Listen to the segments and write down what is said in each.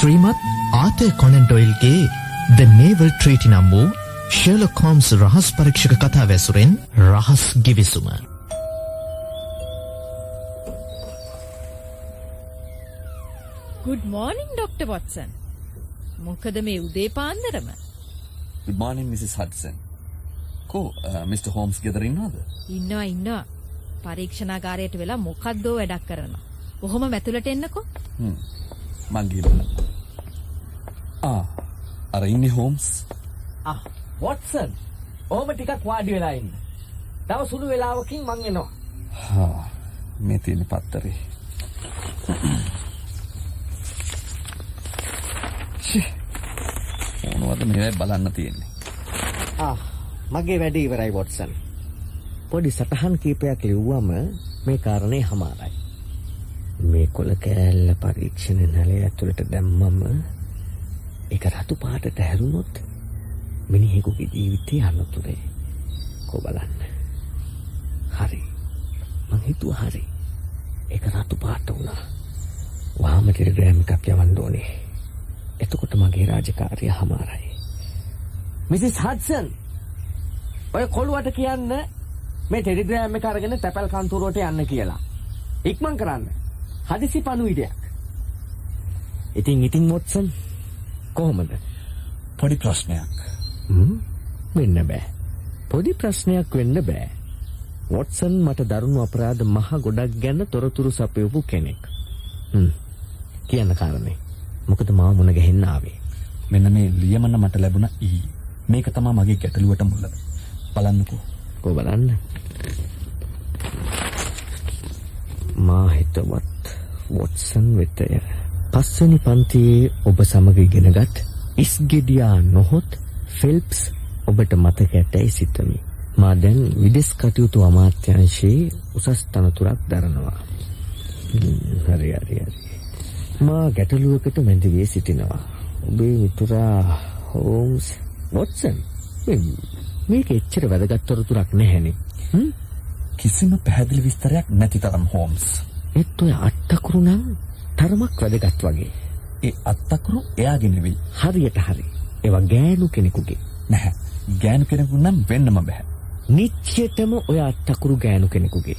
ශ්‍රීමත් ආතය කොනන්ඩොයිල්ගේ ද නේවල් ට්‍රීටි නම් වූ Sherlock Holmes රහස් පරීක්ෂක කතා වැසුරෙන් රහස් ගිවිසුම. ගුඩ් මෝනිින් ඩොක්ට වොටසන් මොකද මේ උදේ පාන්දරම Good morning, Mrs. Hudson. කෝ මිට. හෝම්ස් ගෙදරින්නවාද? ඉන්නවා ඉන්නවා පරීක්ෂණාගාරයට වෙලා මොකක්දෝ වැඩක් කරනවා. කොහොම මැතුලට එන්නකෝ මංගේල. ආ අර ඉන්නේ හෝම්ස් ආ වොට්සන් ඕම ටිකක් වාඩි වෙලා ඉන්න. තව සුළු වෙලාවකින් මං එනවා. හා මේ තියෙන පත්තරේ. මොනවද මේවයි බලන්න තියෙන්නේ. ආ මගේ වැඩ ඉවරයි වොට්සන්. පොඩි සටහන් කීපයක් ලිව්වම මේ කාරණේ හමාරයි. මේ කොළ කෑල්ල පරීක්ෂණ නලය ඇතුළට දැම්මම එක රතු පාටට හැරුණොත් මිනිහෙකුගේ ජීවිතය අනතුරේ කෝ බලන්න. හරි මං හිතුව හරි එක රතු පාට වුණා. වාම ටෙලිග්‍රෑම් එකක් යවන්න ඕනේ. එතකොට මගේ රාජකාරිය හමාරයි. මිසිස් හඩ්සන් ඔය කොළුවට කියන්න මේ ටෙලිග්‍රෑම් එක අරගෙන තැපැල් කන්තුරුවට යන්න කියලා. ඉක්මන් කරන්න. හදිසි පණුවිඩයක්. ඉතින් ඉතින් මොට්සන් කොහොමද? පොඩි ප්‍රශ්නයක්. වෙන්න බෑ. පොඩි ප්‍රශ්නයක් වෙන්න බෑ. වොට්සන් මට දරුණු අපරාධ මහ ගොඩක් ගැන තොරතුරු සපයපු කෙනෙක්. කියන්න කාරණේ. මොකද මාව මුණ ගැහෙන්න ආවේ. මෙන්න මේ ලියමන මට ලැබුණ ඊ. මේක තමයි මගේ ගැටලුවට මුල. බලන්නකෝ. කෝ බලන්න. මා හිතවත් වොට්සන් වෙතය. පස්වැනි පන්තියේ ඔබ සමග ඉගෙනගත් ඉස්ගෙඩියා නොහොත් ෆෙල්ප්ස් ඔබට මතක ඇතැයි සිතමි. මා දැන් විදෙස් කටයුතු අමාත්‍යංශයේ උසස් තනතුරක් දරනවා. හරි හරි හරි. මා ගැටලුවකට මැදිවී සිටිනවා. ඔබේ මිතුරා හෝම්ස් වොට්සන් මේක එච්චර වැදගත් තොරතුරක් නැහැනේ. කිසිම පැහැදිලි විස්තරයක් නැති තරම් හෝම්ස්. ඒත් ඔය අට්ටකුරු නම් තරමක් වැදගත් වගේ. ඒ අත්තකුරු එයාගේ නෙවෙයි. හරියට හරි. ඒවා ගෑනු කෙනෙකුගේ. නැහැ. ගෑනු කෙනෙකු නම් වෙන්නම බෑ. නිච්චයටම ඔය අට්ටකුරු ගෑනු කෙනෙකුගේ.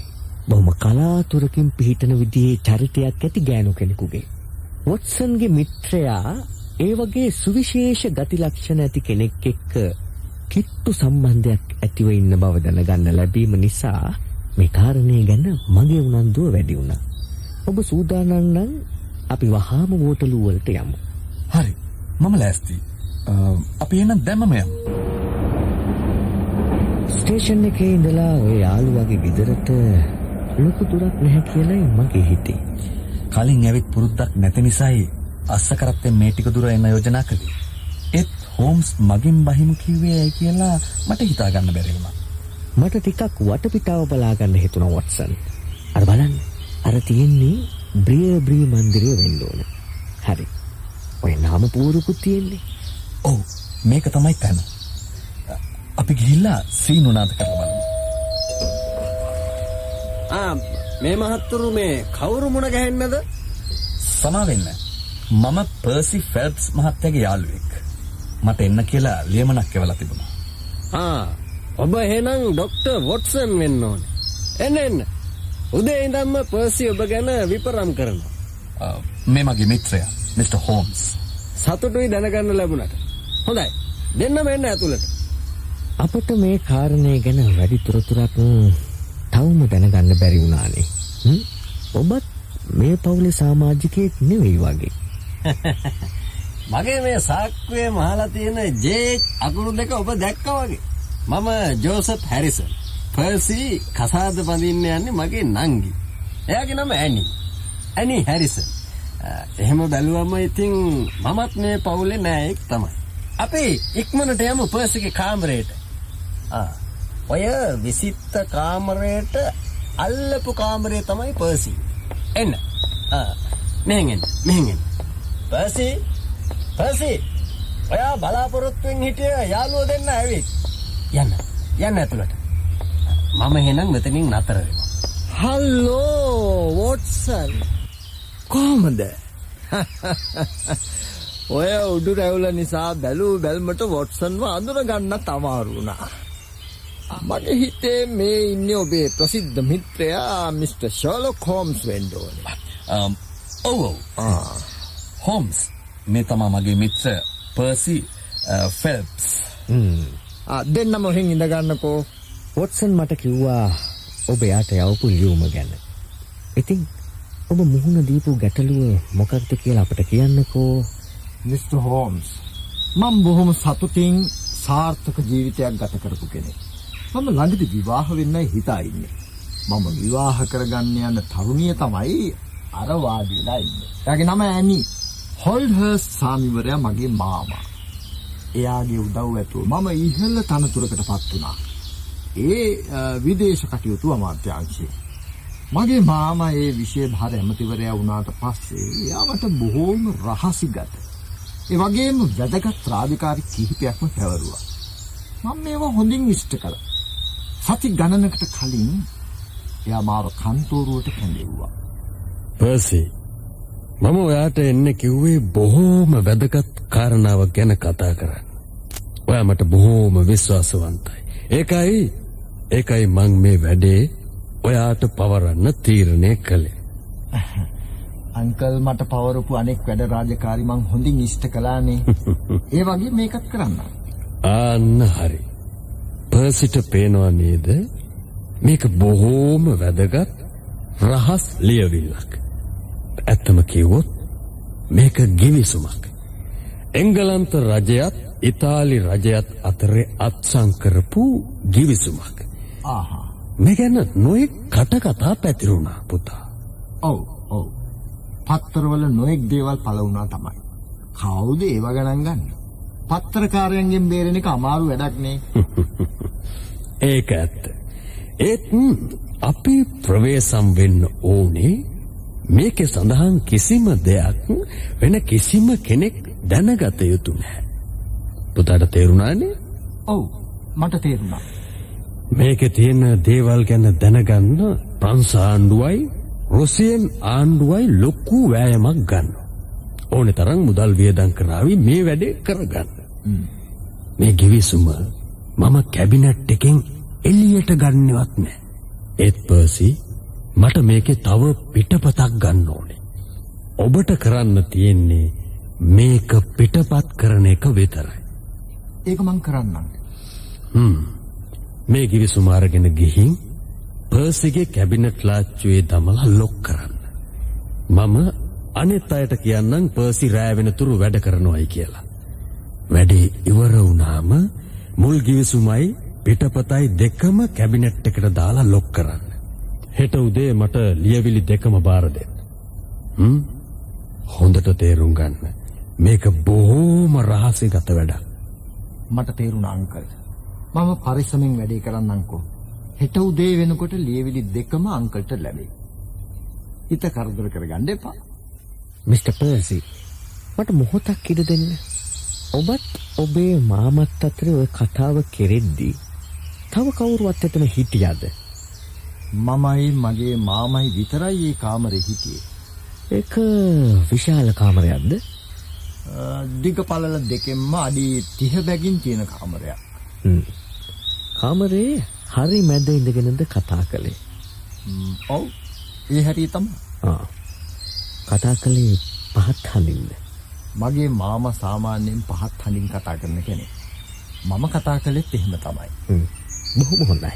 බොහොම කලාතුරකින් පිහිටන විදිහේ චරිතයක් ඇති ගෑනු කෙනෙකුගේ. වොට්සන්ගේ මිත්‍රයා ඒ වගේ සුවිශේෂ ගති ලක්ෂණ ඇති කෙනෙක් එක්ක කිට්ටු සම්බන්ධයක් ඇතිව ඉන්න බව දැනගන්න ලැබීම නිසා මේ කාරණේ ගැන මගේ උනන්දුව වැඩි වුණා. ඔබ සූදානම් නම් අපි වහාම වෝටලු වලට යමු. හරි. මම ලෑස්ති. අපි එනම් දැම්මම යමු. ස්ටේෂන් එකේ ඉඳලා ඔය යාළුවාගේ ගෙදරට ලොකු දුරක් නැහැ කියලායි මගේ හිතේ. කලින් ඇවිත් පුරුද්දක් නැති නිසායි අස්ස කරත්තෙන් මේ ටික දුර එන්න යෝජනා කළේ. ඒත් හෝම්ස් මගින් බහිමු කිව්වේ ඇයි කියලා මට හිතා ගන්න බැරි වුණා. මට ටිකක් වටපිටාව බලා ගන්න හිතුණා වොට්සන්. අර බලන්න. අර තියෙන්නේ බ්‍රිය බ්‍රී මන්දිරය වෙන්න ඕන. හරි. ඔය නාම පුවරුකුත් තියෙන්නේ. ඔව් මේක තමයි තැන. අපි ගිහිල්ලා සීනුනාද කරලා බලමු. ආ මේ මහත්තුරු මේ කවුරු මුණ ගැහෙන්නද? සමා වෙන්න. මම පර්සි ෆෙල්ප්ස් මහත්තයාගේ යාළුවෙක්. මට එන්න කියලා ලියමනක් එවලා තිබුණා. ආ ඔබ එහෙනම් ඩොක්ටර් වොට්සන් වෙන්න ඕනේ. එන්න එන්න. උදේ ඉඳන්ම පර්සි ඔබ ගැන විපරම් කරනවා. මේ මගේ මිත්‍රයා මිස්ටර් හෝම්ස්. සතුටුයි දැනගන්න ලැබුණට. හොඳයි. දෙන්නම එන්න ඇතුළට. අපට මේ කාරණය ගැන වැඩි තොරතුරක් තවම දැනගන්න බැරි වුණානේ. ඔබත් මේ පවුලේ සමාජිකයෙක් නෙවෙයි වගේ. මගේ මේ සාක්කුවේ මහලා තියෙන ජේ අකුරු දෙක ඔබ දැක්කා වගේ. මම ජෝසප් හැරිසන්. පර්සි කසාද බඳින්න යන්නේ මගේ නංගි. එයාගේ නම ඇනි. ඇනි හැරිසන්. එහෙම බැලුවම ඉතින් මමත් මේ පවුලේ නෑයෙක් තමයි. අපි ඉක්මනට යමු පර්සිගේ කාමරයට. ආ ඔය විසිත්ත කාමරයට අල්ලපු කාමරේ තමයි පර්සි. එන්න. ආ මෙහෙන් එන්න. මෙහෙන් එන්න. පර්සි පර්සි ඔයා බලාපොරොත්තුෙන් හිටිය යාළුවෝ දෙන්න ඇවිත්. යන්න. යන්න ඇතුළට. මම එහෙනම් මෙතනින් නතර වෙනවා. හල්ලෝ වොට්සන් කොහොමද ඔය උඩු රැවුල නිසා බැලූ බැල්මට වොට්සන්ව අඳුනගන්නත් අමාරු වුණා. මගේ හිතේ මේ ඉන්නේ ඔබේ ප්‍රසිද්ධ මිත්‍රයා මිස්ටර් ෂර්ලොක් හෝම්ස් වෙන්න ඕනේ. Um, ඔව් ඔව්. හෝම්ස් මේ තමා මගේ මිත්‍ර පර්සි ෆෙල්ප්ස්. ආ දෙන්නම හින් ඉඳ ගන්නකෝ. වොට්සන් මට කිව්වා ඔබ යාට යවපු ලියුම ගැන. ඉතින් ඔබ මුහුණ දීපු ගැටලුව මොකක්ද කියලා අපිට කියන්නකෝ. මිස්ටර් හෝම්ස් මම බොහොම සතුටින් සාර්ථක ජීවිතයක් ගත කරපු කෙනෙක්. මම ළඟදි විවාහ වෙන්නයි හිතා ඉන්නේ. මම විවාහ කරගන්න යන තරුණිය තමයි අර වාඩි වෙලා ඉන්නේ. එයාගේ නම ඇනි. හොල්ඩ්හර්ස් සාමිවරයා මගේ මාමා. එයාගේ උදව් ඇතුව මම ඉහළ තනතුරකටපත් වුණා. ඒ අ, විදේශ කටයුතු අමාත්‍යාංශයේ. මගේ මාමා ඒ විෂය භාර ඇමතිවරයා වුණාට පස්සේ එයා මට බොහෝම රහසිගත. ඒ වගේම වැදගත් රාජකාරි කිහිපයක්ම පැවරුවා. මම මේවා හොඳින් ඉෂ්ට කළා. සති ගණනකට කලින් එයා මාව කන්තෝරුවට කැඳෙව්වා. පර්සි මම ඔයාට එන්න කිව්වේ බොහෝම වැදගත් කාරණාවක් ගැන කතා කරන්න. ඔයා මට බොහෝම විශ්වාසවන්තයි. ඒකයි ඒකයි මං මේ වැඩේ ඔයාට පවරන්න තීරණය කළේ. අංකල් මට පවරපු අනෙක් වැඩ රාජකාරි මං හොඳින් ඉෂ්ට කළානේ. ඒ වගේ මේකත් කරන්න. ආන්න හරි. පර්සිට පේනවා නේද? මේක බොහෝම වැදගත් රහස් ලියවිල්ලක්. ඇත්තම කිව්වොත් මේක ගිවිසුමක්. එංගලන්ත රජයත් ඉතාලි රජයත් අතරේ අත්සන් කරපු ගිවිසුමක්. ආහා. මේ ගැන නොයෙක් කටකතා පැතිරුණා පුතා. ඔව් ඔව්. පත්තරවල නොඑක් දේවල් පළ වුණා තමයි. කවුද ඒව ගණන් ගන්න? පත්තරකාරයන්ගෙන් බේරෙන එක අමාරු වැඩක් නේ. ඒක ඇත්ත. ඒත් අපි ප්‍රවේසම් වෙන්න ඕනේ මේකේ සඳහන් කිසිම දෙයක් වෙන කිසිම කෙනෙක් දැනගත යුතු නැහැ. පුතාට තේරුණානේ? ඔව් මට තේරුණා. මේකේ තියෙන දේවල් ගැන දැනගන්න ප්‍රංශ ආණ්ඩුවයි රුසියන් ආණ්ඩුවයි ලොකු වෑයමක් ගන්නවා. ඕනේ තරම් මුදල් වියදම් කරાવી මේ වැඩේ කරගන්න. මේ ගිවිසුම මම කැබිනට් එකෙන් එළියට ගන්නවත් නෑ. ඒත් පර්සි මට මේකේ තව පිටපතක් ගන්න ඕනේ. ඔබට කරන්න තියෙන්නේ මේක පිටපත් කරන එක විතරයි. ඒක මං කරන්නම්. හ්ම්. මේ ගිවිසුම අරගෙන ගිහින් පර්සිගේ කැබිනට් ලාච්චුවේ දමලා ලොක් කරන්න. මම අනිත් අයට කියන්නම් පර්සි රෑ වෙනතුරු වැඩ කරනවායි කියලා. වැඩේ ඉවර වුණාම මුල් ගිවිසුමයි පිටපතයි දෙකම කැබිනට් එකට දාලා ලොක් කරන්න. හෙට උදේ මට ලියවිලි දෙකම බාර දෙන්න. හ්ම්? හොඳට තේරුම් ගන්න. මේක බොහෝම රහසිගත වැඩක්. මට තේරුණා අංකල්. මම පරිස්සමෙන් වැඩේ කරන්නම්කෝ. හෙට උදේ වෙනකොට ලියවිලි දෙකම අංකල්ට ලැබේ. හිත කරදර කරගන්න එපා. මිස්ටර් පර්සි මට මොහොතක් ඉඩ දෙන්න. ඔබත් ඔබේ මාමත් අතරේ ඔය කතාව කෙරෙද්දී තව කවුරුවත් එතන හිටියද? මමයි මගේ මාමයි විතරයි ඒ කාමරේ හිටියේ. ඒක විශාල කාමරයක්ද? දිග පළල දෙකෙන්ම අඩි 30 බැගින් තියෙන කාමරයක්. හ්ම්. කාමරේ හරි මැද ඉඳගෙනද කතා කළේ. ඔව්. ඒ හැටි තමයි. ආ. කතා කළේ පහත් හඳින්ද? මගේ මාමා සාමාන්‍යයෙන් පහත් හඬින් කතා කරන කෙනෙක්. මම කතා කළෙත් එහෙම තමයි. හ්ම්. බොහොම හොඳයි.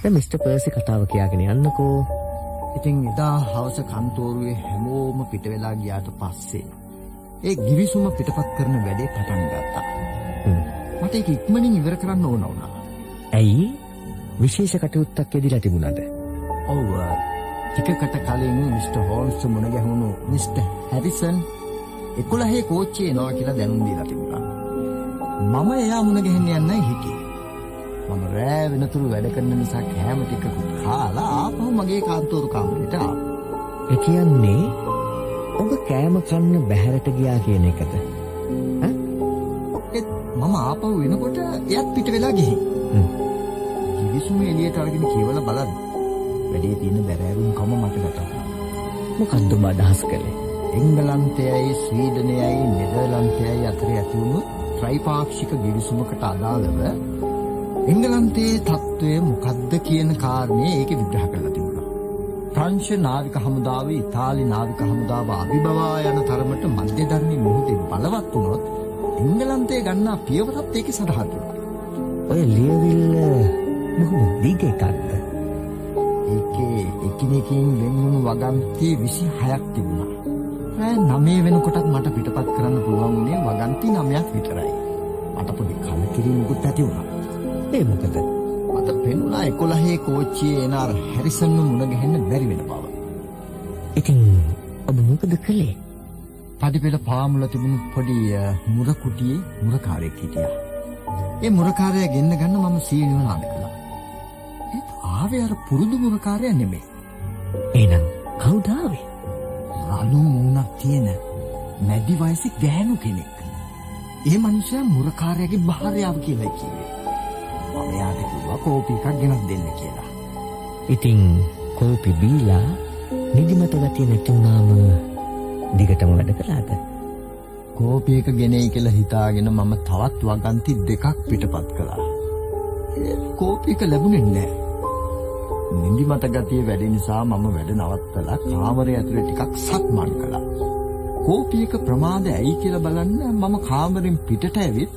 දැන් මිස්ටර් පර්සි කතාව කියාගෙන යන්නකෝ. ඉතින් එදා හවස කන්තෝරුවේ හැමෝම පිට වෙලා ගියාට පස්සේ ඒ ගිවිසුම පිටපත් කරන වැඩේ පටන් ගත්තා. මට ඒක ඉක්මනින් ඉවර කරන්න ඕන වුණා. ඇයි? විශේෂ කටයුත්තක් යෙදිලා තිබුණාද? ඔව් අ, ටිකකට කලින් මිස්ටර් හෝල්ස් මුණ ගැහුණු මිස්ටර් හැරිසන් 11 කෝච්චිය එනවා කියලා දැනුම් දීලා තිබුණා. මම එයා මුණ ගැහෙන්න යන්නයි හිටියේ. මම රෑ වෙනතුරු වැඩ කරන නිසා කෑම ටිකකුත් කාලා ආපහු මගේ කාන්තෝරු කාමරේට ආවා. ඒ කියන්නේ ඔබ කෑම කන්න බැහැරට ගියා කියන එකද? මම ආපහු වෙනකොට එයත් පිට වෙලා ගිහින්. හ්ම්. කිවිසුම එළියට අරගෙන කියවලා බලන්න. වැඩේ තියෙන බැරෑරුම් කම මට වැටහුණා. මොකක්ද ඔබ අදහස් කළේ? එංගලන්තයයි ස්වීඩනයයි නෙදර්ලන්තයයි අතර ඇති වුණු ත්‍රිපාක්ෂික ගිවිසුමකට අදාළව එංගලන්තයේ තත්ත්වය මොකද්ද කියන කාරණේ ඒකේ විග්‍රහ කරලා තිබුණා. ප්‍රංශ නාවික හමුදාව ඉතාලි නාවික හමුදාව අභිබවා යන තරමට මධ්‍යධර්මී මුහුදේ බලවත් වුණොත් එංගලන්තයේ ගන්නා පියවරත් ඒකේ සඳහන් වෙනවා. ඔය ලියවිල්ල බොහොම දිග එකක්ද? ඒකේ එකිනෙකින් වෙන්වුණු වගන්ති 26ක් තිබුණා. ඈ 9 වෙනකොටත් මට පිටපත් කරන්න පුළුවන් වුණේ වගන්ති 9ක් විතරයි. මට පොඩි කලකිරීමකුත් ඇති වුණා. ඒ මොකද? මට පෙනුණා 11 කෝච්චියේ එන අර හැරිසන්ව මුණ ගැහෙන්න බැරි වෙන බව. ඉතින් ඔබ මොකද කළේ? පඩිපෙළ පාමුල තිබුණු පොඩි මුර කුටියේ මුරකාරයෙක් හිටියා. ඒ මුරකාරයා ගෙන්න ගන්න මම සීනිව නාද කළා. ඒත් ආවේ අර පුරුදු මුරකාරයා නෙමෙයි. එහෙනම් කවුද ආවේ? රළු මූණක් තියෙන මැදි වයසේ ගෑනු කෙනෙක්. ඒ මනුස්සයා මුරකාරයාගේ භාර්යාව කියලා කිව්වේ. මම යාට කිව්වා කෝපි එකක් ගෙනත් දෙන්න කියලා. ඉතින් කෝපි බීලා නිදිමත ගතිය නැති වුණාම දිගටම වැඩ කළාද? කෝපි එක ගෙනෙයි කියලා හිතාගෙන මම තවත් වගන්ති දෙකක් පිටපත් කළා. කෝපි එක ලැබුණේ නැහැ. නිදිමත ගතිය වැඩි නිසා මම වැඩ නවත්තලා කාමරය ඇතුලේ ටිකක් සක්මන් කළා. කෝපි එක ප්‍රමාද ඇයි කියලා බලන්න මම කාමරෙන් පිටට ඇවිත්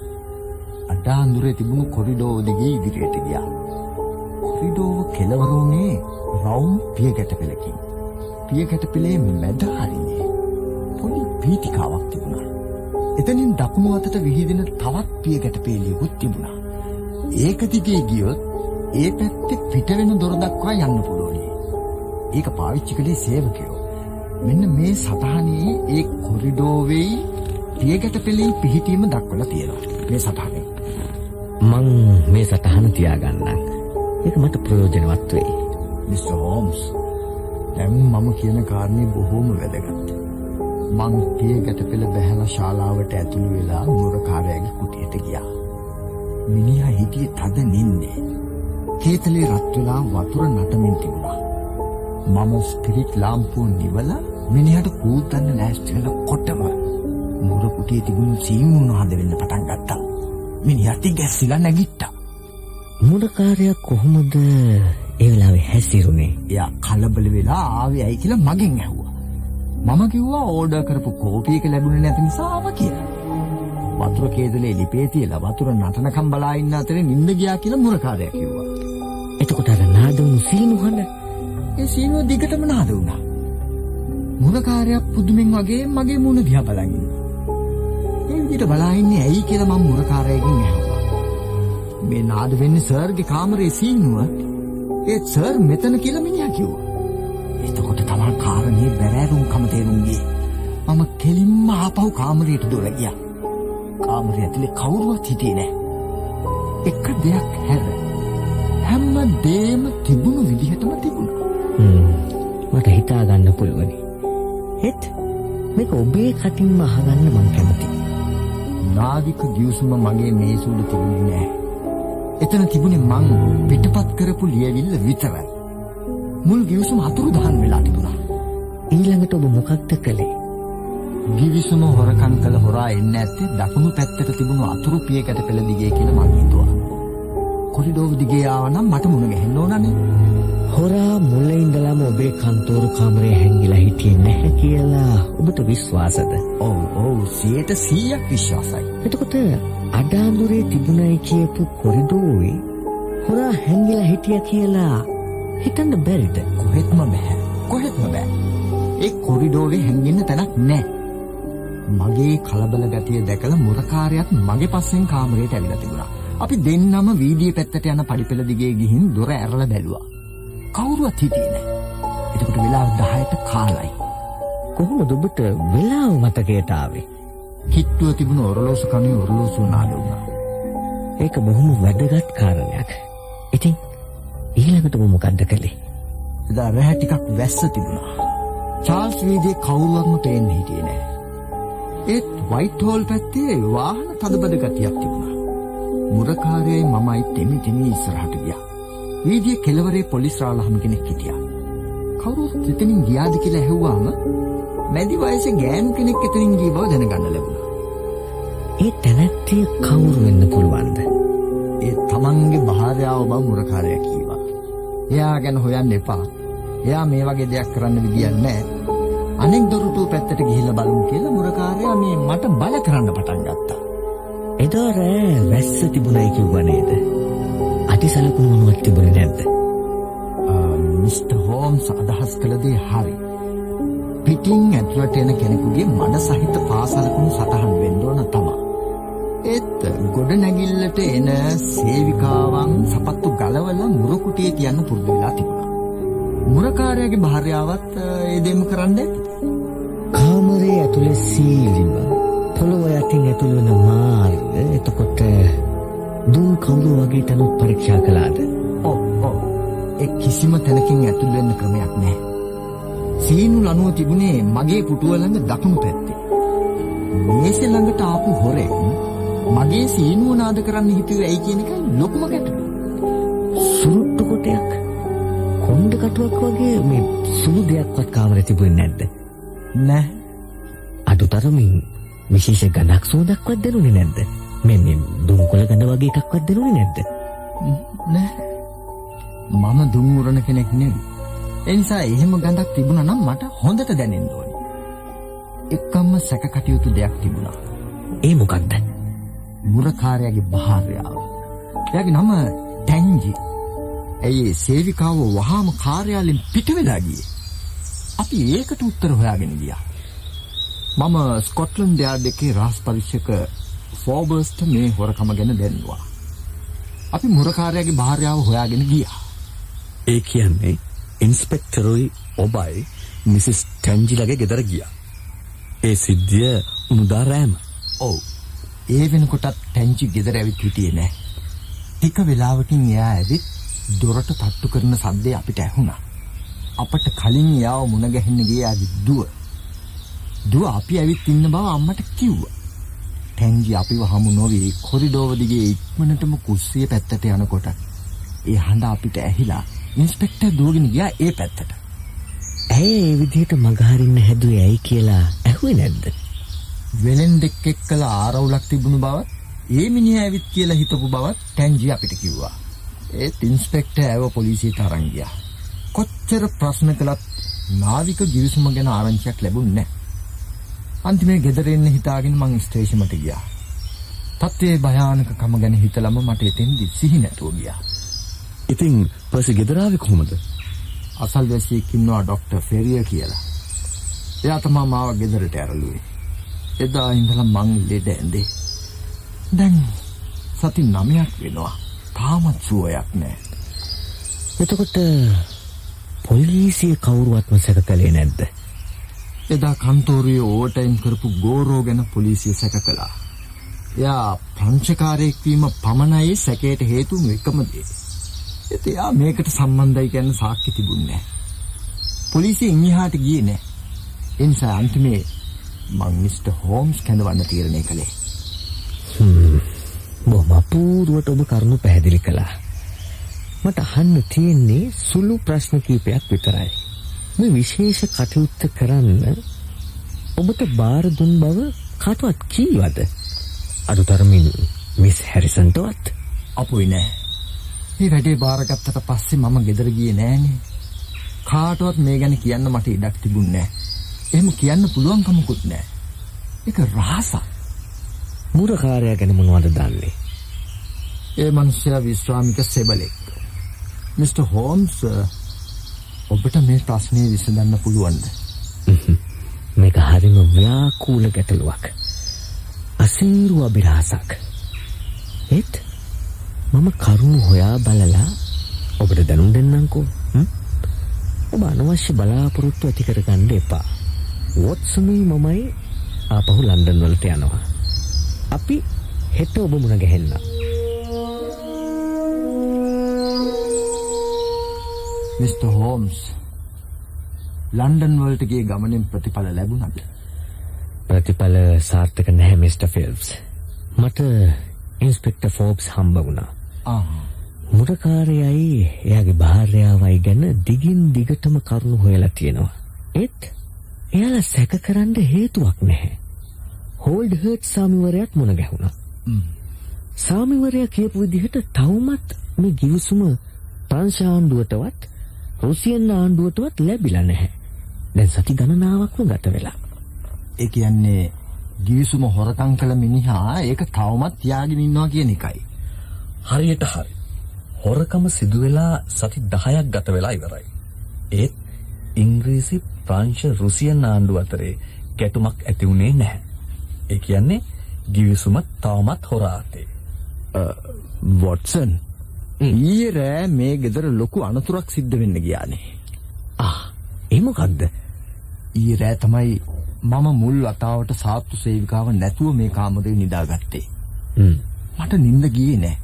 අඩාඳුරේ තිබුණු කොරිඩෝව දිගේ ඉදිරියට ගියා. කොරිඩෝව කෙළවර වුණේ රවුම් පියගැට පෙළකින්. පියගැට පෙළේ මැද හරියේ පොඩි පීතිකාවක් තිබුණා. එතනින් දකුණු අතට විහිදෙන තවත් පියගැට පෙළියකුත් තිබුණා. ඒක දිගේ ගියොත් ඒ පැත්තේ පිට වෙන දොර දක්වා යන්න පුළුවනි. ඒක පාවිච්චි කළේ සේවකයෝ. මෙන්න මේ සටහනේ ඒ කොරිඩෝවේ පියගැට පෙළේ පිහිටීම දක්වලා තියෙනවා. මේ සටහනේ. මං මේ සටහන තියාගන්නම්. ඒක මට ප්‍රයෝජනවත් වෙයි. මිස්ටර් හෝම්ස් දැන් මම කියන කාරණේ බොහොම වැදගත්. මං පියගැට පෙළ බැහැලා ශාලාවට ඇතුළු වෙලා මුරකාරයාගේ කුටියට ගියා. මිනිහා හිටියේ තද නින්නේ. කේතලේ රත් වෙලා වතුර නටමින් තිබුණා. මම ස්පිරිට් ලාම්පුව නිවලා මිනිහට කූතන්න ලෑස්ති වෙනකොටම මුර කුටියේ තිබුණු සීමුණ හද වෙන්න පටන් ගත්තා. මිනිහා තිගැස්සිලා නැගිට්ටා. මුරකාරයා කොහොමද ඒ වෙලාවේ හැසිරුනේ? එයා කලබල වෙලා ආවේ ඇයි කියලා මගෙන් ඇහුවා. මම කිව්වා ඕඩර් කරපු කෝපි එක ලැබුණේ නැති නිසා ආවා කියලා. වතුර කේදලේ ලිපේ තියලා වතුර නටනකම් බලා ඉන්න අතරේ නිින්ද ගියා කියලා මුරකාරයා කිව්වා. එතකොට අර නාදුණු සීනු හඬ ඒ සීනුව දිගටම නාද වුණා. මුරකාරයා පුදුමෙන් වගේ මගේ මුණ දිහා බලන් ඉන්නවා. ඒ විදිහට බලා ඉන්නේ ඇයි කියලා මම මුරකාරයාගෙන් ඇහුවා. මේ නාද වෙන්නේ සර්ගේ කාමරේ සීනුව. ඒත් සර් මෙතන කියලා මිනිහා කිව්වා. එතකොට තමයි කාරණේ බැරෑරුම්කම තේරුම් ගියේ. මම කෙලින්ම ආපහු කාමරයට දොර ගියා. කාමරය ඇතුලේ කවුරුවත් හිටියේ නැහැ. එක දෙයක් හැර හැම දෙයක්ම තිබුණු විදිහටම තිබුණා. මට හිතා ගන්න පුළුවනි. හෙත් මේක ඔබේ කටින්ම අහගන්න මං කැමතියි. නාවික ගිවිසුම මගේ මේසුවල තිබුණේ නැහැ. එතන තිබුණේ මං පිටපත් කරපු ලියවිල්ල විතරයි. මුල් ගිවිසුම අතුරුදහන් වෙලා තිබුණා. ඊළඟට ඔබ මොකක්ද කළේ? ගිවිසුම හොරකම් කළ හොරා එන්න ඇත්තේ දකුණු පැත්තට තිබුණු අතුරු පියකට පෙළ දිගේ කියලා මං හිතුවා. කොරිඩෝව දිගේ ආවනම් මට මුණ ගැහෙන්න ඕනනේ. හොරා මුල ඉඳලම ඔබේ කන්තෝරු කාමරේ හැංගිලා හිටියේ නැහැ කියලා ඔබට විශ්වාසද? ඔව් ඔව් 100% විශ්වාසයි. එතකොට අඩාඳුරේ තිබුණයි කියපු කොරිඩෝවේ හොරා හැංගිලා හිටියා කියලා හිතන්න බැරිද? කොහෙත්ම බෑ. කොහෙත්ම බෑ. ඒ කොරිඩෝවේ හැංගෙන්න තැනක් නැහැ. මගේ කලබල ගතිය දැකලා මුරකාරයාත් මගේ පස්සෙන් කාමරයට ඇවිල්ලා තිබුණා. අපි දෙන්නම වීදියේ පැත්තට යන පඩිපෙළ දිගේ ගිහින් දොර ඇරලා බැලුවා. කවුරුවත් හිටියේ නැහැ. එතකොට වෙලාව 10ට කාලයි. කොහොමද ඔබට වෙලාව මතකයට ආවේ? කිට්ටුව තිබුණ ඔරලෝසු කණේ ඔරලෝසු නාද වුණා. ඒක බොහොම වැදගත් කාරණයක්. ඉතින් ඊළඟට ඔබ මොකද්ද කළේ? එදා රැහැ ටිකක් වැස්ස තිබුණා. චාල්ස් වීදියේ කවුරුවත්ම පේන්නේ හිටියේ නැහැ. ඒත් වයිට් හෝල් පැත්තේ වාහන තදබද ගතියක් තිබුණා. මුරකාරයයි මමයි තෙමි තෙමි ඉස්සරහට ගියා. වීදියේ කෙළවරේ පොලිස් රාළහම් කෙනෙක් හිටියා. කවුරුත් එතනින් ගියාද කියලා ඇහුවාම මැදි වයසේ ගෑනු කෙනෙක් එතනින් ගිය බව දැනගන්න ලැබුණා. ඒ තැනැත්තිය කවුරු වෙන්න පුළුවන්ද? ඒ තමන්ගේ භාර්යාව බව මුරකාරයා කීවා. එයා ගැන හොයන්න එපා. එයා මේ වගේ දෙයක් කරන්න විදියක් නැහැ. අනෙක් දොරටුව පැත්තට ගිහිල්ලා බලමු කියලා මුරකාරයා මේ මට බල කරන්න පටන් ගත්තා. එදා රෑ වැස්ස තිබුණයි කිව්වා නේද? අතිසලකුණු මොනවත් තිබුණේ නැද්ද? මිස්ටර් හෝම්ස් අදහස් කළ දේ හරි. පිටින් ඇතුළට එන කෙනෙකුගේ මඩ සහිත පාසලකුණු සටහන් වෙන්න ඕන තමයි. ඒත් ගොඩ නැගිල්ලට එන සේවිකාවන් සපත්තු ගලවලා මුරකුටියේ තියන්න පුරුදු වෙලා තිබුණා. මුරකාරයාගේ භාර්යාවත් ඒ දෙම කරන්න ඇති. කාමරේ ඇතුලේ සීලිම පොළොව යටින් ඇතුල් වෙන මාර්ග එතකොට දුම් කවුරු වගේ තැනුත් පරීක්ෂා කළාද? ඔව් ඔව්. ඒ කිසිම තැනකින් ඇතුල් වෙන්න ක්‍රමයක් නැහැ. සීනු ලනුව තිබුණේ මගේ පුටුව ළඟ දකුණු පැත්තේ. මේසෙ ළඟට ආපු හොරෙක් මගේ සීනුව නාද කරන්න හිතුවේ ඇයි කියන එකයි ලොකුම ගැටලුව. සුරුට්ටු කොටයක් කොණ්ඩ කටුවක් වගේ මේ සුළු දෙයක්වත් කාමරේ තිබුණේ නැද්ද? නැහැ. අඩුතරමින් විශේෂ ගඳක් සුවඳක්වත් දැනුනේ නැද්ද? මේ මේ දුම්කොළ ගඳ වගේ එකක්වත් දැනුනේ නැද්ද? නැහැ. මම දුම් උරන කෙනෙක් නෙවෙයි. ඒ නිසා එහෙම ගඳක් තිබුණා නම් මට හොඳට දැනෙන්න ඕනේ. එක්කම්ම සැකකටයුතු දෙයක් තිබුණා. ඒ මොකක්ද? මුරකාරයාගේ භාර්යාව. එයාගේ නම ටැන්ජි. ඇයි සේවිකාව වහාම කාර්යාලයෙන් පිට වෙලා ගියේ? අපි ඒකට උත්තර හොයාගෙන ගියා. මම ස්කොට්ලන්ඩ් යාඩ් එකේ රහස් පරීක්ෂක ෆෝබර්ස්ට මේ හොරකම ගැන දැන්නුවා. අපි මුරකාරයාගේ භාර්යාව හොයාගෙන ගියා. ඒ කියන්නේ ඉන්ස්පෙක්ටරුයි ඔබයි මිසිස් ටැන්ජිලගේ ගෙදර ගියා. ඒ සිද්ධිය උනුදා රෑම. ඔව්. ඒ වෙනකොටත් ටැන්ජි ගෙදර ඇවිත් හිටියේ නෑ. ටික වෙලාවකින් එයා ඇවිත් දොරට තට්ටු කරන සද්දේ අපිට ඇහුණා. අපට කලින් එයාව මුණ ගැහෙන්න ගියේ ආදි දුව. දුව අපි ඇවිත් ඉන්න බව අම්මට කිව්වා. ටැන්ජි අපිව හමු නොවි කොරිඩෝව දිගේ ඉක්මනටම කුස්සිය පැත්තට යනකොට ඒ හඬ අපිට ඇහිලා ඉන්ස්පෙක්ටර් දුවගෙන ගියා ඒ පැත්තට. ඇයි ඒ විදිහට මගහරින්න හැදුවේ ඇයි කියලා ඇහුවේ නැද්ද? වෙලෙන් දෙක් එක්කලා ආරවුලක් තිබුණු බවත් ඒ මිනිහා ඇවිත් කියලා හිතපු බවත් ටැන්ජි අපිට කිව්වා. ඒත් ඉන්ස්පෙක්ටර් ඇව පොලිසියට අරන් ගියා. කොච්චර ප්‍රශ්න කළත් නාවික ගිවිසුම ගැන ආරංචියක් ලැබුණේ නැහැ. අන්තිමේ ගෙදර එන්න හිතාගෙන මං ස්ටේෂමට ගියා. තත්ත්වයේ භයානකකම ගැන හිතලම මට එතෙන්දි සිහි නැතුව ගියා. ඉතින් පර්සි ගෙදරාවේ කොහොමද? අසල්වැසියෙක් ඉන්නවා ડોක්ටර් ෆෙරියර් කියලා. එයා තමයි මාව ගෙදරට ඇරළුවේ. එදා ඉඳලා මං ලෙඩ ඇඳේ. දැන් සති 9ක් වෙනවා. තාමත් සුවයක් නැහැ. එතකොට පොලිසිය කවුරුවත්ම සැක කළේ නැද්ද? එදා කන්තෝරුවේ ඕවර්ටයිම් කරපු ගෝරෝ ගැන පොලිසිය සැක කළා. එයා ප්‍රංශකාරයෙක් වීම පමණයි සැකයට හේතුණු එකම දේ. ඒත් එයා මේකට සම්බන්ධයි කියන සාක්ෂි තිබුණේ නැහැ. පොලිසිය ඉන්හිහාට ගියේ නැහැ. ඒ නිසා අන්තිමේ මං මිස්ටර් හෝම්ස් කැඳවන්න තීරණය කළේ. බොහොම අපූර්වට ඔබ කරුණු පැහැදිලි කළා. මට අහන්න තියෙන්නේ සුළු ප්‍රශ්න කීපයක් විතරයි. මේ විශේෂ කටයුත්ත කරන්න ඔබට බාර දුන් බව කාටවත් කීවද? අදුතරමින් මිස් හැරිසන්ටවත් අපුයි නෑ. මේ වැඩේ බාරගත්තට පස්සේ මම ගෙදර ගියේ නෑනේ. කාටවත් මේ ගැන කියන්න මට ඉඩක් තිබුණේ නෑ. එහෙම කියන්න පුළුවන් කමකුත් නෑ. ඒක රහසක්. මුරකාරයා ගැන මොනවද දන්නේ? ඒ මනුස්සයා විශ්‍රාමික සෙබලෙක්. මිස්ටර් හෝම්ස් ඔබට මේ ප්‍රශ්නේ විසඳන්න පුළුවන්ද? මේක හරිම ව්‍යාකූල ගැටලුවක්. අසීරු අභිරහසක්. ඒත් මම කරුණු හොයා බලලා ඔබට දැනුම් දෙන්නම්කෝ. හ්ම්? ඔබ අනවශ්‍ය බලාපොරොත්තු ඇති කරගන්න එපා. වොට්සනුයි මමයි ආපහු ලන්ඩන් වලට යනවා. අපි හෙට ඔබ මුණ ගැහෙන්න. මිස්ටර් හෝම්ස් ලන්ඩන් වලට ගිය ගමනෙන් ප්‍රතිඵල ලැබුණද? ප්‍රතිඵල සාර්ථක නැහැ මිස්ටර් ෆිල්ප්ස්. මට ඉන්ස්පෙක්ටර් ෆෝබ්ස් හම්බ වුණා. ආ මුරකාරයයි එයාගේ භාර්යාවයි ගැන දිගින් දිගටම කරුණු හොයලා තියෙනවා. ඒත් එයාලා සැක කරන්න හේතුවක් නැහැ. හෝල්ඩ් හර්ට් සාමිවරයාත් මුණ ගැහුණා. සාමිවරයා කියපු විදිහට තවමත් මේ ගිවිසුම ප්‍රංශ ආණ්ඩුවටවත් රුසියන් ආණ්ඩුවටවත් ලැබිලා නැහැ. දැන් සති ගණනාවක්ම ගත වෙලා. ඒ කියන්නේ ගිවිසුම හොරකම් කළ මිනිහා ඒක තවමත් තියාගෙන ඉන්නවා කියන එකයි. හරියට හරි. හොරකම සිදු වෙලා සති 10ක් ගත වෙලා ඉවරයි. ඒත් ඉංග්‍රීසි ප්‍රංශ රුසියන් ආණ්ඩුව අතරේ ගැටුමක් ඇති වුණේ නැහැ. ඒ කියන්නේ ගිවිසුම තවමත් හොරාතේ. වොට්සන් ඊයේ රෑ මේ ගෙදර ලොකු අනතුරක් සිද්ධ වෙන්න ගියානේ. ආ ඒ මොකද්ද? ඊයේ රෑ තමයි මම මුල් වතාවට සාත්තු සේවිකාව නැතුව මේ කාමරේ නිදාගත්තේ. මට නිින්ද ගියේ නෑ.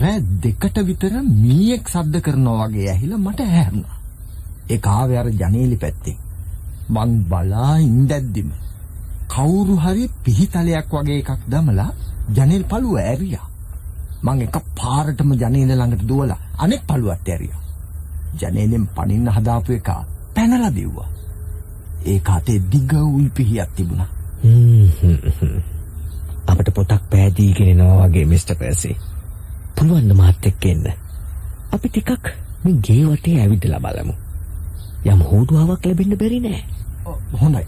රෑ දෙකට විතර මීයක් සද්ද කරනවා වගේ ඇහිලා මට ඇහැරුණා. ඒක ආවේ අර ජනේලි පැත්තේ. මං බලා ඉඳද්දිම කවුරු හරි පිහිතලයක් වගේ එකක් දමලා ජනේල් පළුව ඇරියා. මං එක පාරටම ජනේල ළඟට දුවලා අනෙක් පළුවට ඇරියා. ජනේලෙන් පනින්න හදාපු එක පැනලා දිව්වා. ඒක අතේ දිග උල් පිහියක් තිබුණා. අපිට පොතක් පෑදීගෙන එනවා වගේ මිස්ටර් පර්සි. පුළුවන් ද මාත් එක්ක එන්න. අපි ටිකක් මේ ගේ වටේ ඇවිදලා බලමු. යම් හෝඩුවාවක් ලැබෙන්න බැරි නෑ. හොඳයි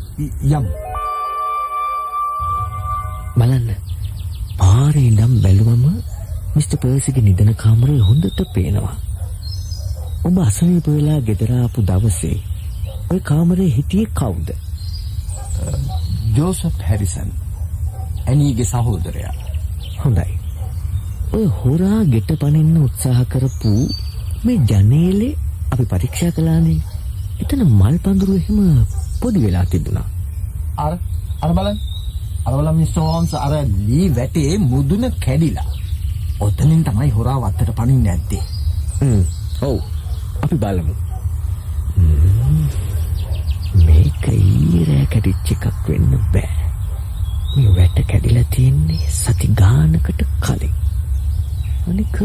යමු. බලන්න. පාරේ ඉඳන් බැලුවම මිස්ටර් පර්සිගේ නිදන කාමරය හොඳට පේනවා. ඔබ අසනීප වෙලා ගෙදර ආපු දවසේ ඔය කාමරේ හිටියේ කවුද? ජෝසප් හැරිසන් ඇනීගේ සහෝදරයා. හොඳයි. ඔය හොරා ගෙට පනින්න උත්සාහ කරපු මේ ජනේලේ අපි පරීක්ෂා කළානේ. එතන මල් පඳුරු එහෙම පොඩි වෙලා තිබුණා. අර අර බලන්න. අර බලන්න මිස්ටර් හෝම්ස් අර ලී වැටේ මුදුන කැඩිලා. ඔතනින් තමයි හොරා වත්තට පනින්න ඇත්තේ. හ්ම්. ඔව්. අපි බලමු. මේක ඊරෑ කැඩිච්ච එකක් වෙන්න බෑ. මේ වැට කැඩිලා තියෙන්නේ සති ගානකට කලින්. අනික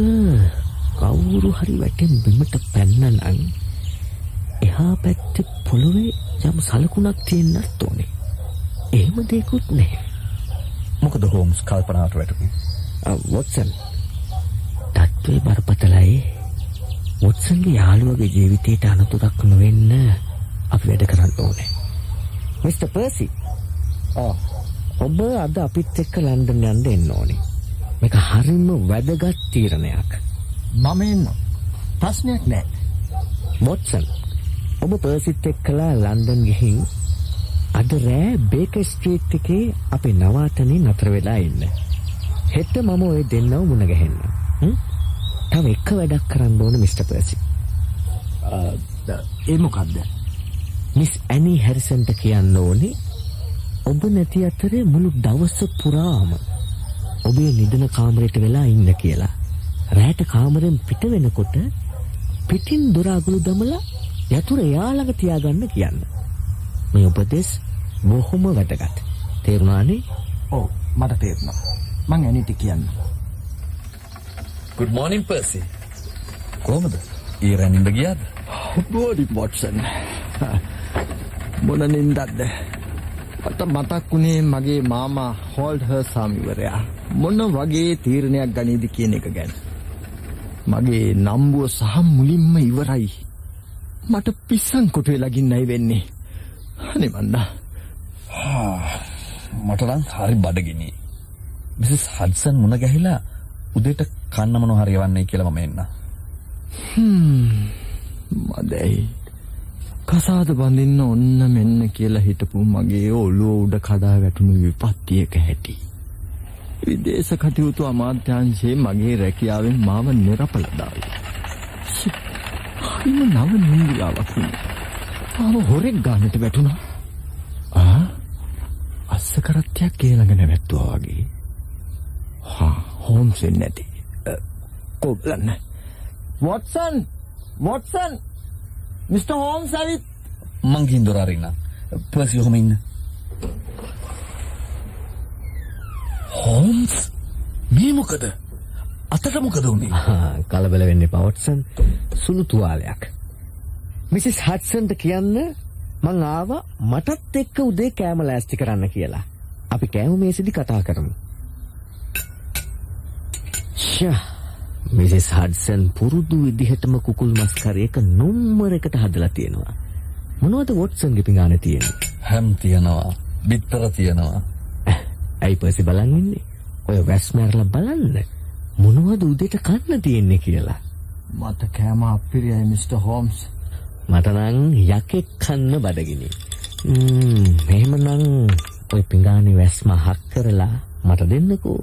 කවුරු හරි වැටෙන් බිමට පැන්නනම් එහා පැත්තේ පොළොවේ යම් සලකුණක් තියෙන්නත් ඕනේ. එහෙම දෙයක්වත් නැහැ. මොකද හෝම්ස් කල්පනාවට වැටුනේ? වොට්සන් තත්ත්වය බරපතලයි වොට්සන්ගේ යාළුවගේ ජීවිතයට අනතුරක් නොවෙන්න අපි වැඩ කරන්න ඕනේ මිස්ටර් පර්සි ඔබ අද අපිත් එක්ක ලන්ඩන් යන්න එන්න ඕනේ මේක හරිම වැදගත් තීරණයක් මම එන්න. ප්‍රශ්නයක් නෑ. වොට්සන් ඔබ පර්සිත් එක්කලා ලන්ඩන් ගිහින් අද රෑ බේකර් ස්ට්‍රීට් එකේ අපේ නවාතනේ නතර වෙලා ඉන්න. හෙට මම ඔය දෙන්නව මුණ ගැහෙන්න. හ්ම්? තව එක වැඩක් කරන්න ඕන මිස්ටර් පර්සි. ඒ මොකද්ද? මිස් ඇනි හැරිසන්ට කියන්න ඕනේ ඔබ නැති අතරේ මුළු දවස පුරාම ඔබේ නිදන කාමරයට වෙලා ඉන්න කියලා. රෑට කාමරෙන් පිට වෙනකොට පිටින් දොර අගලු දමලා යතුරු එයා ළඟ තියාගන්න කියන්න. මේ උපදෙස් බොහොම වැදගත්. තේරුණානේ? ඔව් මට තේරුණා. මං ඇනිට කියන්න. Good morning Percy. කොහමද? ඊ රැනින්ද ගියාද? බෝඩි වොට්සන්. මොන නින්දක්ද? මට මතක් වුණේ මගේ මාමා හෝල්ඩ් හර් සාමිවරයා මොන වගේ තීරණයක් ගනීද කියන එක ගැන. මගේ නම්බුව සහ මුලින්ම ඉවරයි. මට පිස්සන් කොටුවේ ලගින්නයි වෙන්නේ. අනේ මන්දා. මට නම් හරි බඩගිනි. මිසස් හඩ්සන් මුණ ගැහිලා උදේට කන්න මොනවා හරි යවන්නේ කියලා මම එන්න. මදැයි. කසාද බඳින්න ඔන්න මෙන්න කියලා හිටපු මගේ ඔළුව උඩ කඩා වැටුණු විපත්තියක හැටි. විදේශ කටයුතු අමාත්‍යංශයේ මගේ රැකියාවෙන් මාව නිරපල දාවේ. ෂි, හරිම නව නින්දියාවක් වුණා. මාව හොරෙක් ගන්නට වැටුණා. ආ අස්ස කරත්තයක් ඒ ළඟ නැවැත්තුවා වගේ. හා හෝම්ස් වෙන්නේ නැති. කොබ්ලන්න. වොට්සන් වොට්සන් මිස්ටර් හෝම්ස් ඇවිත් මං ගිහින් දොර අරින්න. පර්සි ඔහම ඉන්න. හෝම්ස් මේ මොකද? අතට මොකද? ආ, කලබල වෙන්න එපා වොට්සන්. සුළු තුවාලයක්. මිසිස් හඩ්සන්ට කියන්න මං ආවා මටත් එක්ක උදේ කෑම ලෑස්ති කරන්න කියලා. අපි කෑම මේසෙදි කතා කරමු. ෂා මිසස් හඩ්සන් පුරුදු විදිහටම කුකුල් මස් කරේක නොම්මරකට හදලා තියෙනවා. මොනවද වොට්සන්ගේ පිඟානේ තියෙන්නේ? හැම් තියනවා. බිත්තර තියනවා. ඇයි පර්සි බලන් ඉන්නේ? ඔය වැස්මැරලා බලන්න. මොනවද උදේට කන්න තියෙන්නේ කියලා. මට කෑම අපිරියයි මිස්ටර් හෝම්ස්. මට නම් යකෙක් කන්න බඩගිනි. ම්ම් එහෙමනම් ඔය පිඟානේ වැස්ම හක් කරලා මට දෙන්නකෝ.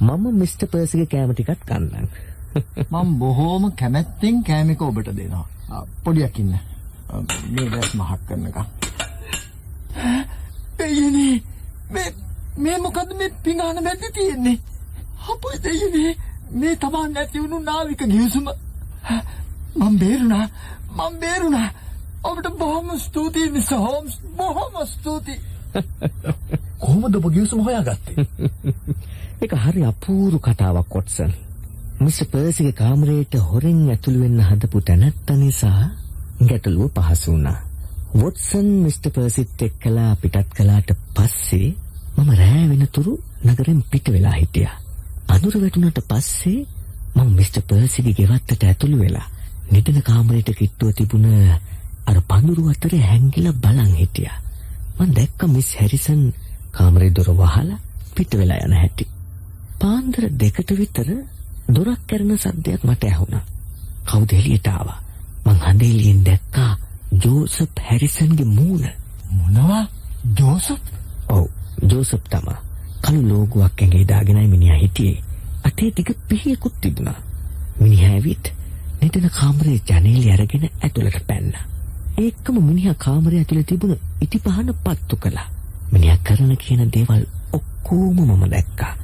මම මිස්ටර් පර්සිගේ කෑම ටිකක් කන්නම්. මම බොහෝම කැමැත්තෙන් කෑමක ඔබට දෙනවා. ආ, පොඩියක් ඉන්න. මේ වැස්ම හක් කරනකම්. දෙයනේ මේ මේ මොකද මේ පිඟාන මැද්දේ තියෙන්නේ? අපේ දෙයනේ මේ තමන් නැති වුණු නාවික ගිවිසුම මම බේරුණා මම බේරුණා ඔබට බොහොම ස්තුතියි මිස් හෝම්ස් බොහොම ස්තුතියි කොහොමද ඔබ ගිවිසුම හොයාගත්තේ? ඒක හරි අපූරු කතාවක් වොට්සන්. මිස්ටර් පර්සිගේ කාමරයට හොරෙන් ඇතුළු වෙන්න හදපු තැනැත්ත නිසා ගැටලුව පහසු වුණා. වොට්සන් මිස්ටර් පර්සිත් එක්කලා පිටත් කළාට පස්සේ මම රෑ වෙනතුරු නගරෙන් පිට වෙලා හිටියා. අඳුර වැටුණාට පස්සේ මම මිස්ටර් පර්සිගේ ගෙවත්තට ඇතුළු වෙලා නිදන කාමරයට කිට්ටුව තිබුණ අර පඳුරු අතරේ හැංගිලා බලන් හිටියා. මම දැක්ක මිස් හැරිසන් කාමරේ දොර වහලා පිට වෙලා යන හැටි. පාන්දර දෙකට විතර දොරක් කැරෙන සද්දයක් මට ඇහුණා. කවුද එළියට ආවා? මං හඳේලියෙන් දැක්කා ජෝසප් හැරිසන්ගේ මූණ. මොනවා ජෝසප් ඔව් ජෝසප් තමා. කළු ලෝගුවක් ඇඟේ දාගෙනයි මිනිහා හිටියේ. අතේ දිග පිහියකුත් තිබුණා. මිනිහා ඇවිත් නිදන කාමරේ ජනේලෙ අරගෙන ඇතුළට පැන්නා. ඒකම මිනිහා කාමරය ඇතුළේ තිබුණ ඉටි පහන පත්තු කළා. මිනිහා කරන කියන දේවල් ඔක්කොම මම දැක්කා.